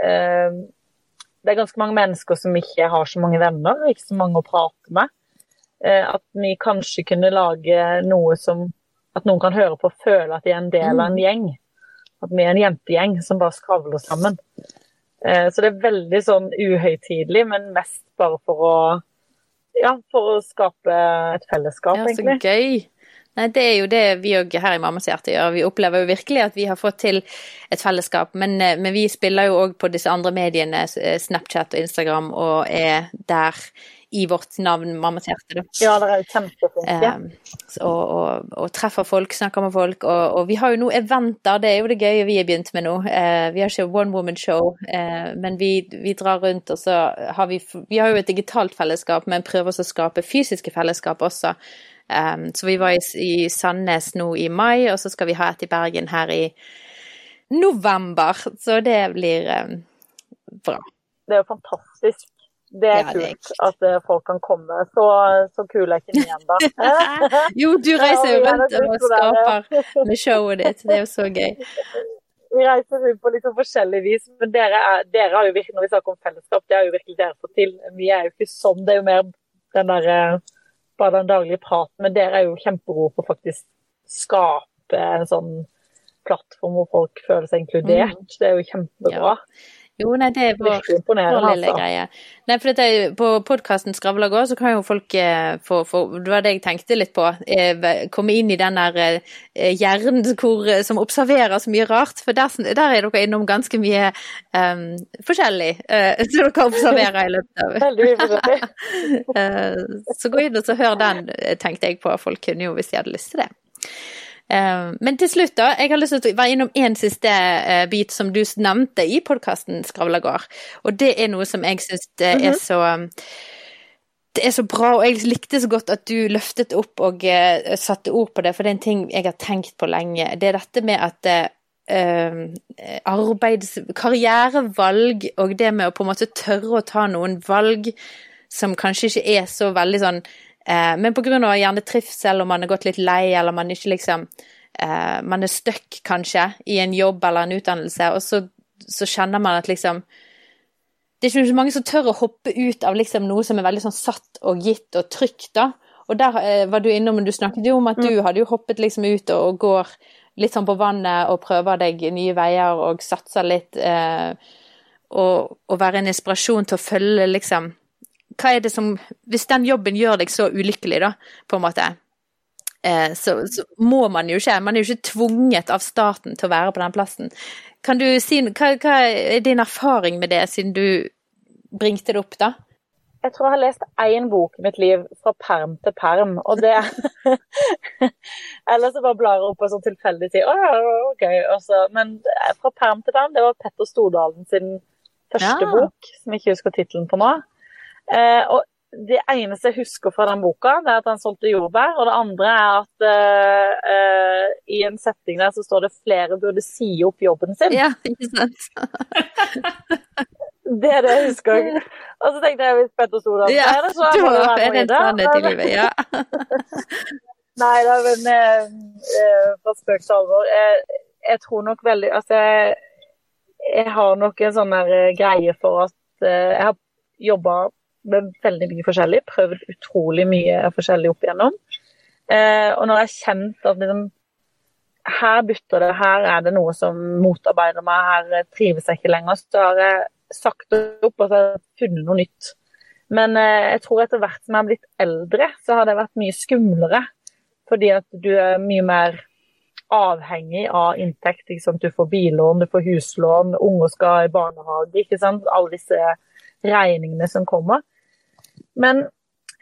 Det er ganske mange mennesker som ikke har så mange venner, ikke så mange å prate med. Eh, at vi kanskje kunne lage noe som At noen kan høre på og føle at de er en del av en gjeng. At vi er en jentegjeng som bare skravler sammen. Eh, så det er veldig sånn uhøytidelig, men mest bare for å ja, for å skape et fellesskap, Ja, så gøy. Nei, det er jo det vi òg her i Mammas hjerte gjør. Vi opplever jo virkelig at vi har fått til et fellesskap, men, eh, men vi spiller jo òg på disse andre mediene, Snapchat og Instagram, og er der i vårt navn, Mammas hjerte. Da. Ja, dere er jo kjempeflinke. Um, og, og, og, treffer folk, snakker med folk. Og, og, vi har jo nå eventer, det er jo det gøye vi har begynt med nå. Uh, vi har ikke one woman show, uh, men vi, vi, drar rundt, og så har vi Vi har jo et digitalt fellesskap, men prøver også å skape fysiske fellesskap også. Um, så vi var i, i Sandnes nå i mai, og så skal vi ha et i Bergen her i november. Så det blir um, bra. Det er jo fantastisk. Det er ja, kult det er at uh, folk kan komme. Så, så kul er ikke ni ennå. jo, du reiser jo rundt og skaper med showet ditt. Det er jo så gøy. Vi reiser rundt på litt forskjellig vis, men dere, er, dere, har jo virkelig, når vi snakker om fellesskap, det har jo virkelig dere fått til. Vi er jo ikke sånn. Det er jo mer den der, bare den daglige praten. Men dere er jo kjempegode på faktisk skape en sånn plattform hvor folk føler seg inkludert. Mm. Det er jo kjempebra. Ja. Jo, nei, det er vår, vår lille altså. greie. Nei, for dette, på podkasten Skravla går, så kan jo folk eh, få, få, Det var det jeg tenkte litt på. Eh, komme inn i den der eh, hjernen hvor, som observerer så mye rart. For der, der er dere innom ganske mye um, forskjellig uh, som dere observerer i løpet av Veldig mye forskjellig. uh, så gå inn og så hør den, tenkte jeg på. Folk kunne jo hvis de hadde lyst til det. Eh, men til slutt, da. Jeg har lyst til å være innom en siste eh, bit som du nevnte i podkasten Skravlegård. Og det er noe som jeg syns er mhm. så det er så bra, og jeg likte så godt at du løftet opp og satte ord på det, for det er en ting jeg har tenkt på lenge. Det er dette med at uh, arbeids... Karrierevalg og det med å på en måte tørre å ta noen valg som kanskje ikke er så veldig sånn Eh, men pga. gjerne trivsel, og man har gått litt lei, eller man ikke liksom eh, Man er stuck, kanskje, i en jobb eller en utdannelse, og så, så, kjenner man at liksom Det er ikke så mange som tør å hoppe ut av liksom noe som er veldig sånn satt og gitt og trygt, da. Og der eh, var du innom, du snakket jo om at du mm. hadde jo hoppet liksom ut og, og går litt sånn på vannet og prøver deg nye veier og satser litt. Eh, og, og være en inspirasjon til å følge liksom hva er det som Hvis den jobben gjør deg så ulykkelig, da, på en måte, eh, så, så, må man jo ikke Man er jo ikke tvunget av staten til å være på den plassen. Kan du si hva, hva er din erfaring med det, siden du bringte det opp, da? Jeg tror jeg har lest én bok i mitt liv fra perm til perm, og det Eller så bare blar jeg opp på sånn tilfeldig tid. Oh, okay. Også, men fra perm til perm, det var Petter Stordalen sin første ja. bok, som jeg ikke husker tittelen på nå. Eh, og det eneste jeg husker fra den boka, det er at han solgte jordbær. Og det andre er at uh, i en setting der så står det 'flere burde si opp jobben sin'. Ja, ikke sant? det er det jeg husker. Og så tenkte jeg hvis Petter Stordalen ja, er det, så må har en sannhet i livet. Ja. Nei da, men uh, fra spøk til alvor. Jeg, jeg, tror nok veldig Altså, jeg, jeg har nok en sånn greie for at jeg har jobba med veldig mye forskjellig. Prøvd utrolig mye forskjellig opp igjennom. Eh, og når jeg har kjent at liksom, her bytter det, her er det noe som motarbeider meg, her trives jeg ikke lenger, så har jeg sagt det opp og så har jeg funnet noe nytt. Men eh, jeg tror etter hvert som jeg har blitt eldre, så har det vært mye skumlere. Fordi at du er mye mer avhengig av inntekt. Du får billån, du får huslån, unger skal i barnehage. ikke sant? Alle disse regningene som kommer. Men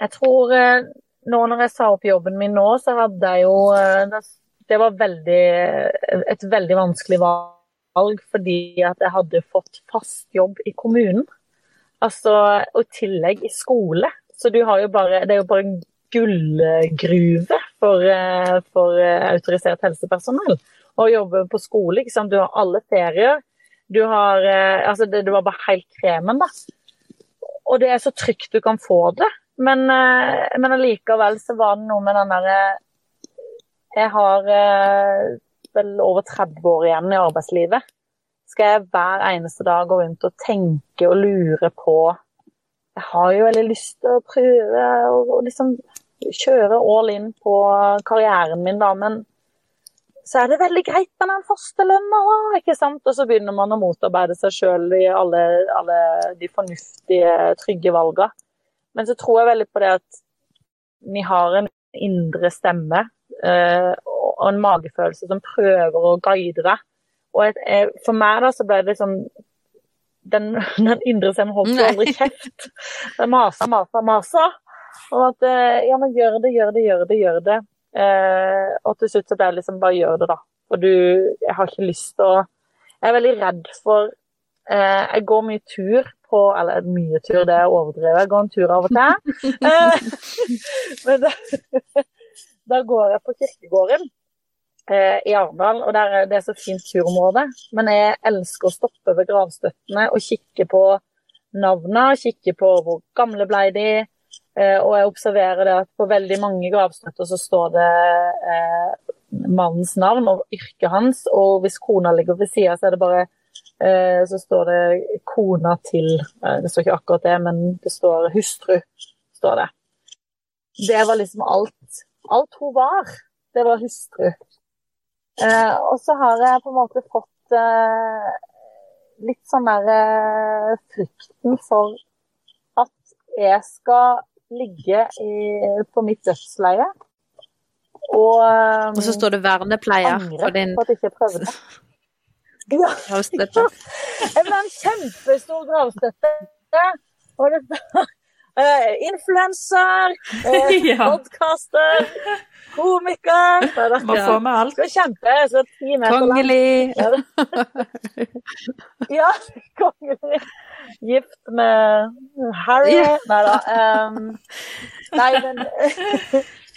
jeg tror eh, nå når jeg sa opp jobben min nå, så hadde jeg jo eh, Det var veldig, et veldig vanskelig valg fordi at jeg hadde fått fast jobb i kommunen. Altså, og tillegg i skole. Så du har jo bare Det er jo bare en gullgruve for, eh, for autorisert helsepersonell å jobbe på skole. Ikke sant? Du har alle ferier. Du har Altså, det, det var bare helt kremen, da. Og det er så trygt du kan få det. Men, eh, men allikevel så var det noe med den derre Jeg har eh, vel over 30 år igjen i arbeidslivet. Skal jeg hver eneste dag gå rundt og tenke og lure på Jeg har jo veldig lyst til å prøve å liksom kjøre all in på karrieren min, da, men så er det veldig greit med den fosterlønna, ikke sant. Og så begynner man å motarbeide seg sjøl i alle, alle, de fornuftige, trygge valgene. Men så tror jeg veldig på det at vi har en indre stemme eh, og en magefølelse som prøver å guide deg. Og et, for meg da så ble det sånn den, den indre stemmen holdt jo aldri kjeft. Den masa, masa, masa. Og at eh, ja, men gjør det, gjør det, gjør det, gjør det. Eh, og til slutt så ble det liksom bare gjør det, da. For du Jeg har ikke lyst til å Jeg er veldig redd for eh, Jeg går mye tur på Eller mye tur, det er overdrevet. Jeg går en tur av og til. Eh, men da, da går jeg på kirkegården eh, i Arendal, og der er det så fint turområde. Men jeg elsker å stoppe ved gravstøttene og kikke på navnene, kikke på hvor gamle ble de. Eh, og jeg observerer det at på veldig mange gravstøtter så står det eh, mannens navn og yrket hans, og hvis kona ligger ved sida, så er det bare eh, så står det kona til eh, Det står ikke akkurat det, men det står hustru. står Det Det var liksom alt. Alt hun var, det var hustru. Eh, og så har jeg på en måte fått eh, litt sånn der frykten for at jeg skal ligge i, på mitt dødsleie og, um, Og så står det vernepleier på din på at jeg ikke prøvde. Ja, gravstøtte. jeg ble en kjempestor gravstøtte. Og det uh, Influenser, uh, Ja. podkaster, komiker Må få med alt. Skal kjempe. så ti meter Kongelig. Langt. Ja, kongelig. Gift med Harry. yeah. Nei da. Um, nei, men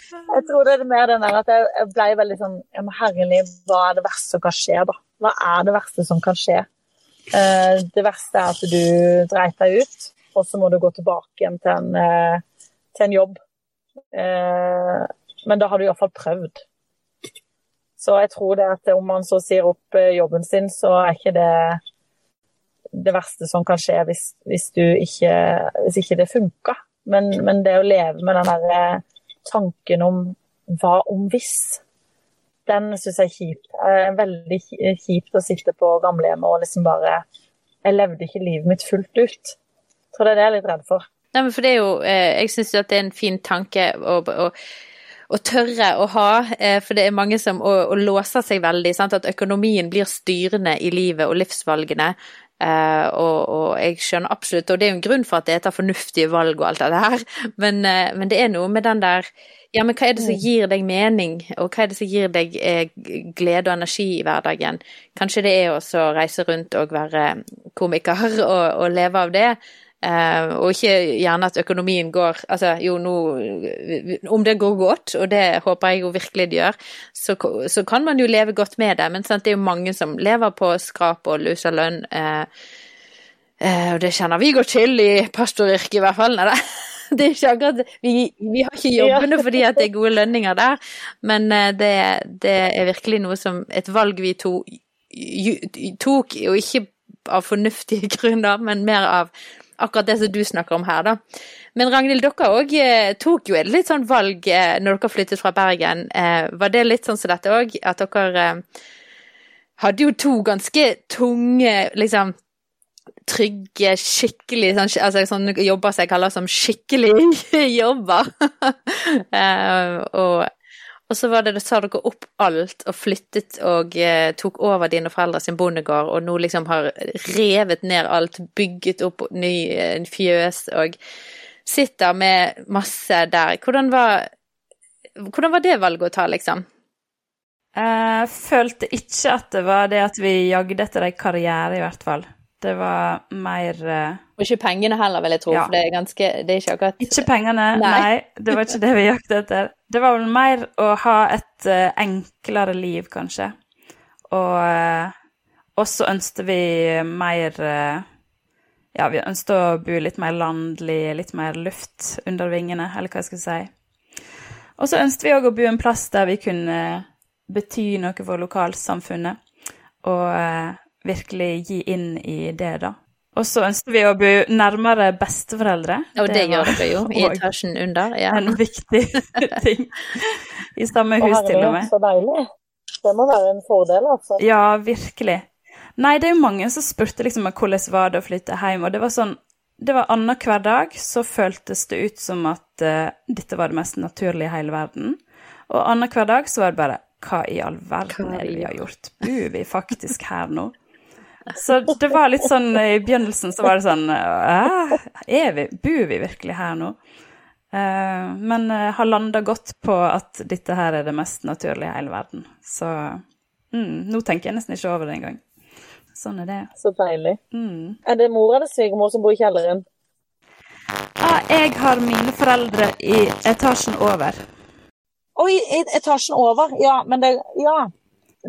Jeg tror det er mer den der at jeg, ble veldig sånn Herlig, hva er det verste som kan skje, da? Hva er det verste som kan skje? Uh, det verste er at du dreit deg ut, og så må du gå tilbake igjen til en, uh, til en jobb. Uh, men da har du iallfall prøvd. Så jeg tror det at om man så sier opp jobben sin, så er ikke det det verste som kan skje hvis, hvis, ikke, hvis ikke det funka. Men, men det å leve med den der eh, tanken om hva om hvis, den syns jeg er kjip. Eh, veldig kjipt å sitte på gamlehjemmet og liksom bare Jeg levde ikke livet mitt fullt ut. Jeg tror det er det jeg er litt redd for. Nei, men for det er jo eh, Jeg syns jo at det er en fin tanke å, å, å tørre å ha, eh, for det er mange som og, og låser seg veldig. Sant? At økonomien blir styrende i livet og livsvalgene. Eh, og, og jeg skjønner absolutt, og det er jo en grunn for at det heter fornuftige valg og alt det der, men, uh, men det er noe med den der Ja, men hva er det som gir deg mening, og hva er det som gir deg eh, glede og energi i hverdagen? Kanskje det er også å reise rundt og være komiker og, og leve av det. Eh, og ikke gjerne at økonomien går Altså, jo, nå Om det går godt, og det håper jeg jo virkelig det gjør, så, så kan man jo leve godt med det. Men sant, det er jo mange som lever på skrap og lusa lønn. Eh, eh, og det kjenner vi godt til i pastoryrket, i hvert fall. Nei, det er ikke akkurat Vi, vi har ikke jobbene fordi at det er gode lønninger der, men eh, det, det er virkelig noe som Et valg vi to, tok, og ikke av fornuftige grunner, men mer av akkurat det som du snakker om her, da. Men Ragnhild, dere òg tok jo et litt sånn valg eh, når dere flyttet fra Bergen. Eh, var det litt sånn som dette òg, at dere eh, hadde jo to ganske tunge, liksom trygge, skikkelig sånn, altså sånne jobber som jeg kaller som skikkelig jobber. Eh, og, og så var det, da sa dere opp alt og flyttet og eh, tok over dine foreldre sin bondegård, og nå liksom har revet ned alt, bygget opp ny eh, fjøs og sitter med masse der. Hvordan var, hvordan var det valget å ta, liksom? Jeg følte ikke at det var det at vi jagde etter en karriere, i hvert fall. Det var mer uh... Og ikke pengene heller, vil jeg tro, Ja. for det er ganske Det er ikke akkurat Ikke pengene, Nei. nei. Det var ikke det vi jaktet etter. Det var vel mer å ha et uh, enklere liv, kanskje. Og uh, også ønsket vi mer Ja, vi ønsket å bo litt mer landlig, litt mer luft under vingene, eller hva jeg skal si. Og så ønsket vi òg å bo en plass der vi kunne bety noe for lokalsamfunnet, og virkelig gi inn i det, da. Og så ønsker vi å bo nærmere besteforeldre. Og det, gjør var dere jo, i etasjen under. Ja. en viktig ting. I samme hus, til og med. så deilig. Det må være en fordel, altså. Ja, virkelig. Nei, det er jo mange som spurte liksom hvordan var det å flytte hjem, og det var sånn Det var annenhver dag så føltes det ut som at uh, dette var det mest naturlige i hele verden. Og annenhver dag så var det bare Hva i all verden er det vi har gjort? Bor vi faktisk her nå? Så det var litt sånn i begynnelsen så var det sånn er vi, Bor vi virkelig her nå? Eh, men jeg har landa godt på at dette her er det mest naturlige i hele verden. Så mm, nå tenker jeg nesten ikke over det engang. Sånn er det. Så deilig. Mm. Er det mor eller svigermor som bor i kjelleren? Ja, jeg har mine foreldre i etasjen over. Oi, i etasjen over. Ja, men det Ja.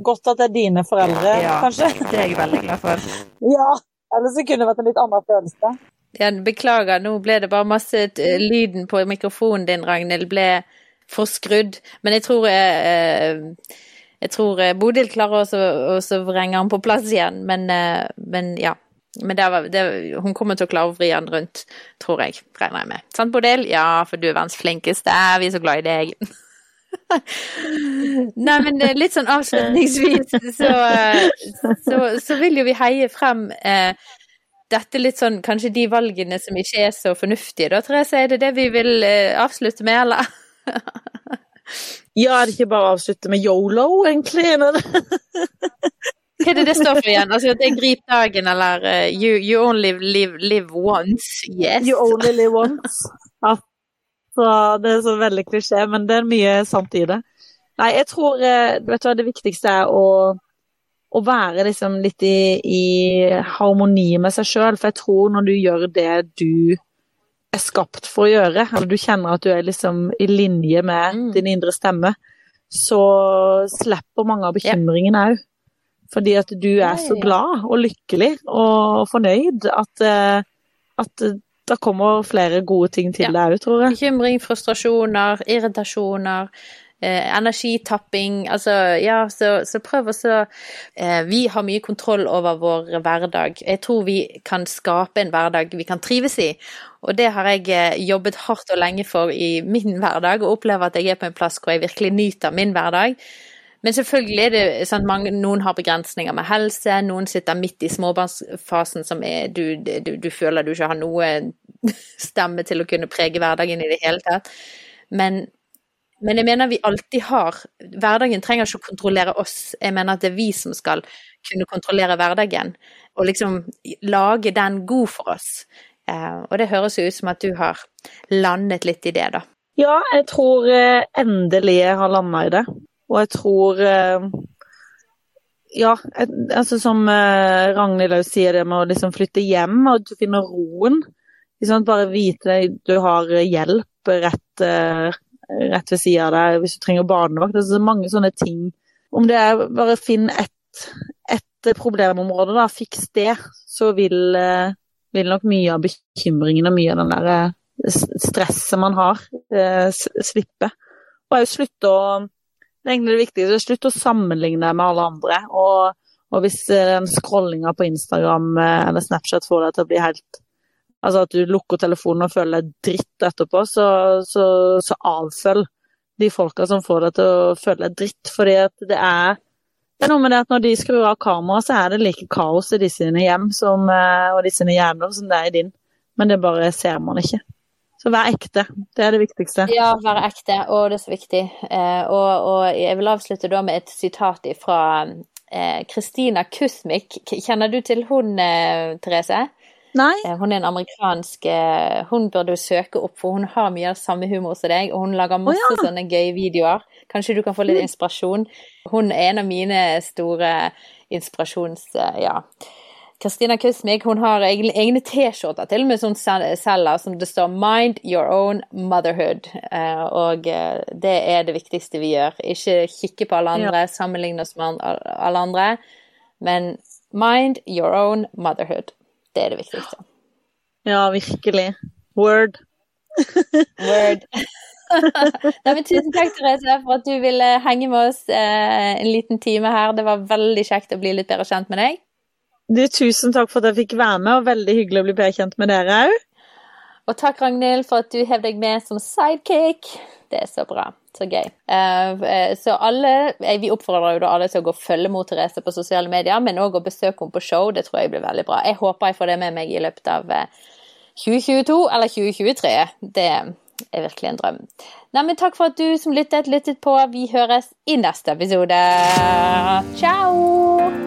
Godt at det er dine foreldre, Ja, kanskje? det er jeg veldig glad for. Ja. Ellers kunne det vært en litt annen følelse. Ja, beklager, nå ble det bare masse eh, Lyden på mikrofonen din, Ragnhild, ble forskrudd. Men jeg tror eh, eh, Jeg tror eh, Bodil klarer også å vrenge den på plass igjen, men, men ja. Men det var, det, hun kommer til å klare å vri den rundt, tror jeg. Regner jeg med. Sant, Bodil? Ja, for du er verdens flinkeste. Vi er så glad i deg. Nei, men eh, litt sånn avslutningsvis så, eh, så, så vil jo vi heie frem eh, dette litt sånn Kanskje de valgene som ikke er så fornuftige, da, Therese? Er det det vi vil eh, avslutte med, eller? Ja, er det ikke bare å avslutte med yolo, egentlig? Hva er det det står for igjen? Altså, det er grip dagen, eller uh, you, you only live, live once? Yes. You only live once. Ja. Så det er så veldig klisjé, men det er mye sant i det. Nei, jeg tror eh, vet du hva, det viktigste er å, å være liksom litt i, i harmoni med seg sjøl. For jeg tror når du gjør det du er skapt for å gjøre, eller du kjenner at du er liksom i linje med Mm. din indre stemme, så slipper mange av bekymringene òg. Fordi at du er så glad og lykkelig og fornøyd at, eh, at det kommer flere gode ting til Ja. deg òg, tror jeg. Bekymring, frustrasjoner, irritasjoner, eh, energitapping. Altså, ja, så, så prøv å så eh, Vi har mye kontroll over vår hverdag. Jeg tror vi kan skape en hverdag vi kan trives i. Og det har jeg eh, jobbet hardt og lenge for i min hverdag, og opplever at jeg er på en plass hvor jeg virkelig nyter min hverdag. Men selvfølgelig er det sånn at noen har begrensninger med helse, noen sitter midt i småbarnsfasen som er du, du, du føler du ikke har noe stemme til å kunne prege hverdagen i det hele tatt. Men, men jeg mener vi alltid har Hverdagen trenger ikke å kontrollere oss. Jeg mener at det er vi som skal kunne kontrollere hverdagen, og liksom lage den god for oss. Eh, og det høres jo ut som at du har landet litt i det, da. Ja, jeg tror eh, endelig jeg har landa i det. Og jeg tror eh, Ja, altså som eh, Ragnhild òg sier det med å liksom flytte hjem, og finner roen. Liksom? Bare vite at du har hjelp rett, eh, rett ved sida av deg hvis du trenger barnevakt. Altså, mange sånne ting. Om det er bare finn ett et problemområde, da, fiks det, så vil, vil nok mye av bekymringen og mye av den der stresset man har, slippe. Og òg slutte å Det er egentlig det viktigste. Slutt å sammenligne med alle andre. Og, og hvis eh, den scrollinga på Instagram eh, eller Snapchat får deg til å bli helt Altså at du lukker telefonen og føler deg dritt etterpå, så, så, så avfølg de folka som får deg til å føle deg dritt. Fordi at det er det er noe med det at når de skrur av kameraet, så er det like kaos i de sine hjem som, eh, og de sine hjerner som det er i din. Men det bare ser man ikke. Så vær ekte. Det er det viktigste. Ja, være ekte, og det er så viktig. Eh, og, og jeg vil avslutte da med et sitat fra Kristina Kusmik. Kjenner du til hun, eh, Therese? Nei? Eh, Hun er en amerikansk eh, Hun burde du søke opp, for hun har mye av samme humor som deg, og hun lager masse ja. sånne gøye videoer. Kanskje du kan få litt inspirasjon. Hun er en av mine store inspirasjons... eh, Ja. Kristina Kusmik hun har egne, egne T-skjorter til og med som selger som det står 'Mind your own motherhood'. Eh, og eh, det er det viktigste vi gjør. Ikke kikke på alle andre, sammenligne oss med alle andre, men 'mind your own motherhood'. Det er det viktigste. Ja, virkelig. Word. Word. Nei, men tusen takk, Therese, for at du ville henge med oss eh, en liten time her. Det var veldig kjekt å bli litt bedre kjent med deg. Du, tusen takk for at jeg fikk være med, og veldig hyggelig å bli bedre kjent med dere òg. Og takk, Ragnhild, for at du hev deg med som sidekick. Det er så bra. Så gøy. Eh, eh, så alle eh, Vi oppfordrer jo da alle til å gå og følge mot Therese på sosiale medier, men òg å besøke henne på show. Det tror jeg blir veldig bra. Jeg håper jeg får det med meg i løpet av eh, 2022 eller 2023. Det er virkelig en drøm. Nei, men takk for at du som lyttet, lyttet på. Vi høres i neste episode. Ciao!